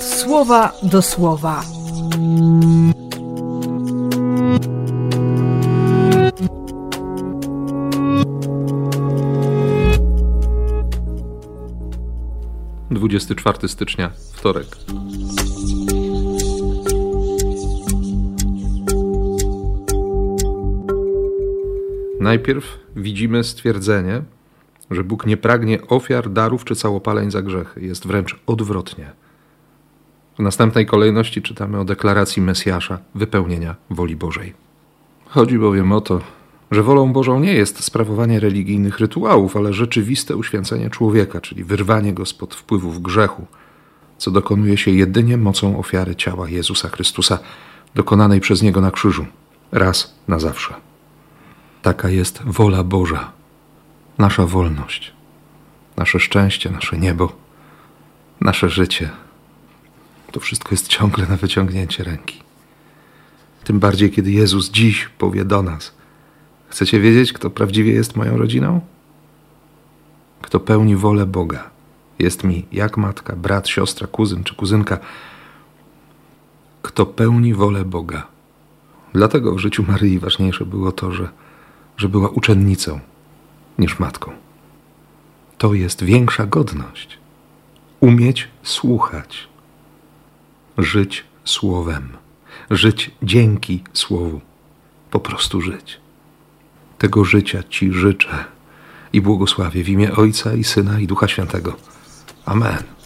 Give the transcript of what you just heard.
słowa do słowa. Dwudziesty czwarty stycznia, wtorek. Najpierw widzimy stwierdzenie, że Bóg nie pragnie ofiar, darów czy całopaleń za grzechy. Jest wręcz odwrotnie. W następnej kolejności czytamy o deklaracji Mesjasza wypełnienia woli Bożej. Chodzi bowiem o to, że wolą Bożą nie jest sprawowanie religijnych rytuałów, ale rzeczywiste uświęcenie człowieka, czyli wyrwanie go spod wpływów grzechu, co dokonuje się jedynie mocą ofiary ciała Jezusa Chrystusa, dokonanej przez Niego na krzyżu, raz na zawsze. Taka jest wola Boża, nasza wolność, nasze szczęście, nasze niebo, nasze życie. To wszystko jest ciągle na wyciągnięcie ręki. Tym bardziej, kiedy Jezus dziś powie do nas: Chcecie wiedzieć, kto prawdziwie jest moją rodziną? Kto pełni wolę Boga. Jest mi jak matka, brat, siostra, kuzyn czy kuzynka. Kto pełni wolę Boga. Dlatego w życiu Maryi ważniejsze było to, że że była uczennicą niż matką. To jest większa godność. Umieć słuchać, żyć słowem, żyć dzięki słowu, po prostu żyć. Tego życia Ci życzę i błogosławię w imię Ojca i Syna i Ducha Świętego. Amen.